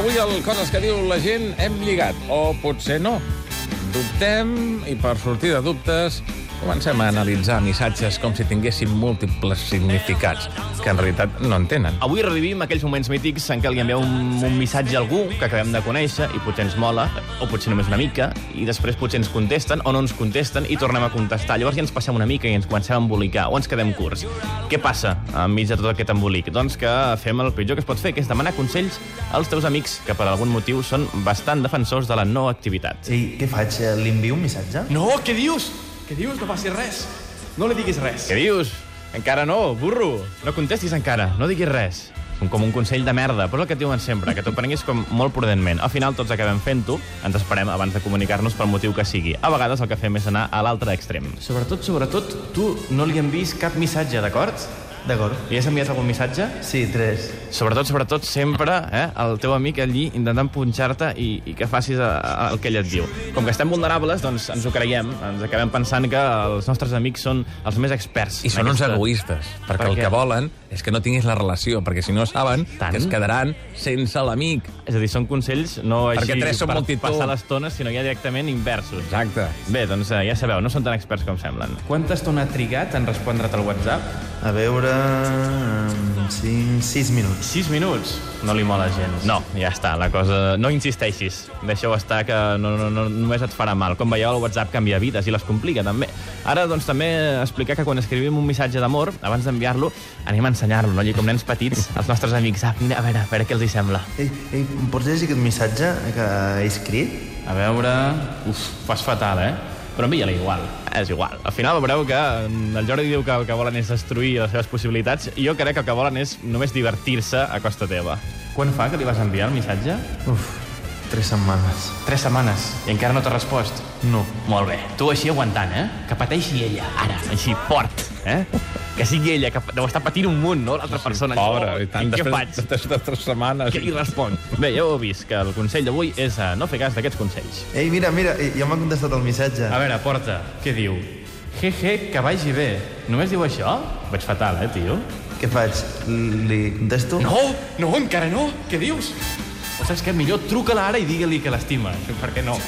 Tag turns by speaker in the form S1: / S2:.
S1: Avui el Coses que diu la gent hem lligat, o potser no. Dubtem i per sortir de dubtes comencem a analitzar missatges com si tinguessin múltiples significats, que en realitat no en tenen.
S2: Avui revivim aquells moments mítics en què li envieu un, un missatge a algú que acabem de conèixer i potser ens mola, o potser només una mica, i després potser ens contesten o no ens contesten i tornem a contestar. Llavors ja ens passem una mica i ens comencem a embolicar o ens quedem curts. Què passa enmig de tot aquest embolic? Doncs que fem el pitjor que es pot fer, que és demanar consells als teus amics que per algun motiu són bastant defensors de la no activitat.
S3: Ei, què faig? Li envio un missatge?
S4: No, què dius? Què dius? No facis res. No li diguis res.
S2: Què dius? Encara no, burro. No contestis encara, no diguis res. Un, com un consell de merda, però és el que et diuen sempre, que t'ho prenguis com molt prudentment. Al final tots acabem fent-ho, ens esperem abans de comunicar-nos pel motiu que sigui. A vegades el que fem és anar a l'altre extrem.
S4: Sobretot, sobretot, tu no li envies cap missatge, d'acord?
S3: D'acord.
S4: Li has enviat algun missatge?
S3: Sí, tres.
S2: Sobretot, sobretot, sempre eh, el teu amic allí intentant punxar-te i, i que facis a, a, el que ell et diu. Com que estem vulnerables, doncs ens ho creiem, ens acabem pensant que els nostres amics són els més experts.
S1: I són uns
S2: aquesta-
S1: egoistes, perquè
S2: Per
S1: el que volen és que no tinguis la relació, perquè si no saben
S2: Tant?
S1: que es quedaran sense l'amic.
S2: És a dir, són consells no
S1: Perquè
S2: així
S1: tres són
S2: per
S1: multitud.
S2: passar l'estona, sinó ja directament inversos.
S1: Exacte.
S2: Bé, doncs eh, ja sabeu, no són tan experts com semblen.
S4: Quanta estona ha trigat en respondre't al WhatsApp?
S3: A veure... 5, 6 minuts.
S2: 6 minuts? No li mola gens. No, ja està, la cosa... No insisteixis. Deixa-ho estar, que no, no, no, només et farà mal. Com veieu, el WhatsApp canvia vides i les complica, també. Ara, doncs, també explicar que quan escrivim un missatge d'amor, abans d'enviar-lo, anem a ensenyar-lo, no? I com nens petits, als nostres amics. Ah, mira, a veure, a veure què els hi sembla.
S3: Ei, ei, em pots llegir aquest missatge que he escrit?
S4: A veure... Uf, fas fatal, eh? Però envia-li igual.
S2: És igual. Al final veureu que mm, el Jordi diu que el que volen és destruir les seves possibilitats i jo crec que el que volen és només divertir-se a costa teva.
S4: Quan fa que li vas enviar el missatge?
S3: Uf, tres setmanes.
S4: Tres setmanes. I encara no t'ha respost?
S3: No.
S4: Molt bé. Tu així aguantant, eh? Que pateixi ella, ara.
S2: Així, fort, eh? Que sigui ella, que deu estar patint un munt, no? L'altra persona.
S1: Pobre,
S2: Oh,
S1: i tant,
S2: què
S1: després
S2: faig?
S1: de, de, tres setmanes.
S2: Què li respon? Bé, ja ho heu vist, que el consell d'avui és uh, no fer cas d'aquests consells.
S3: Ei, mira, mira, eh, ja m'ha contestat el missatge.
S4: A veure, porta, què diu? Jeje, que vagi bé. Només diu això? Vaig fatal, eh, tio?
S3: Què faig? Li contesto?
S4: No, no, encara no. Què dius? O saps què? Millor truca-la ara i digue-li que l'estima. Per què no?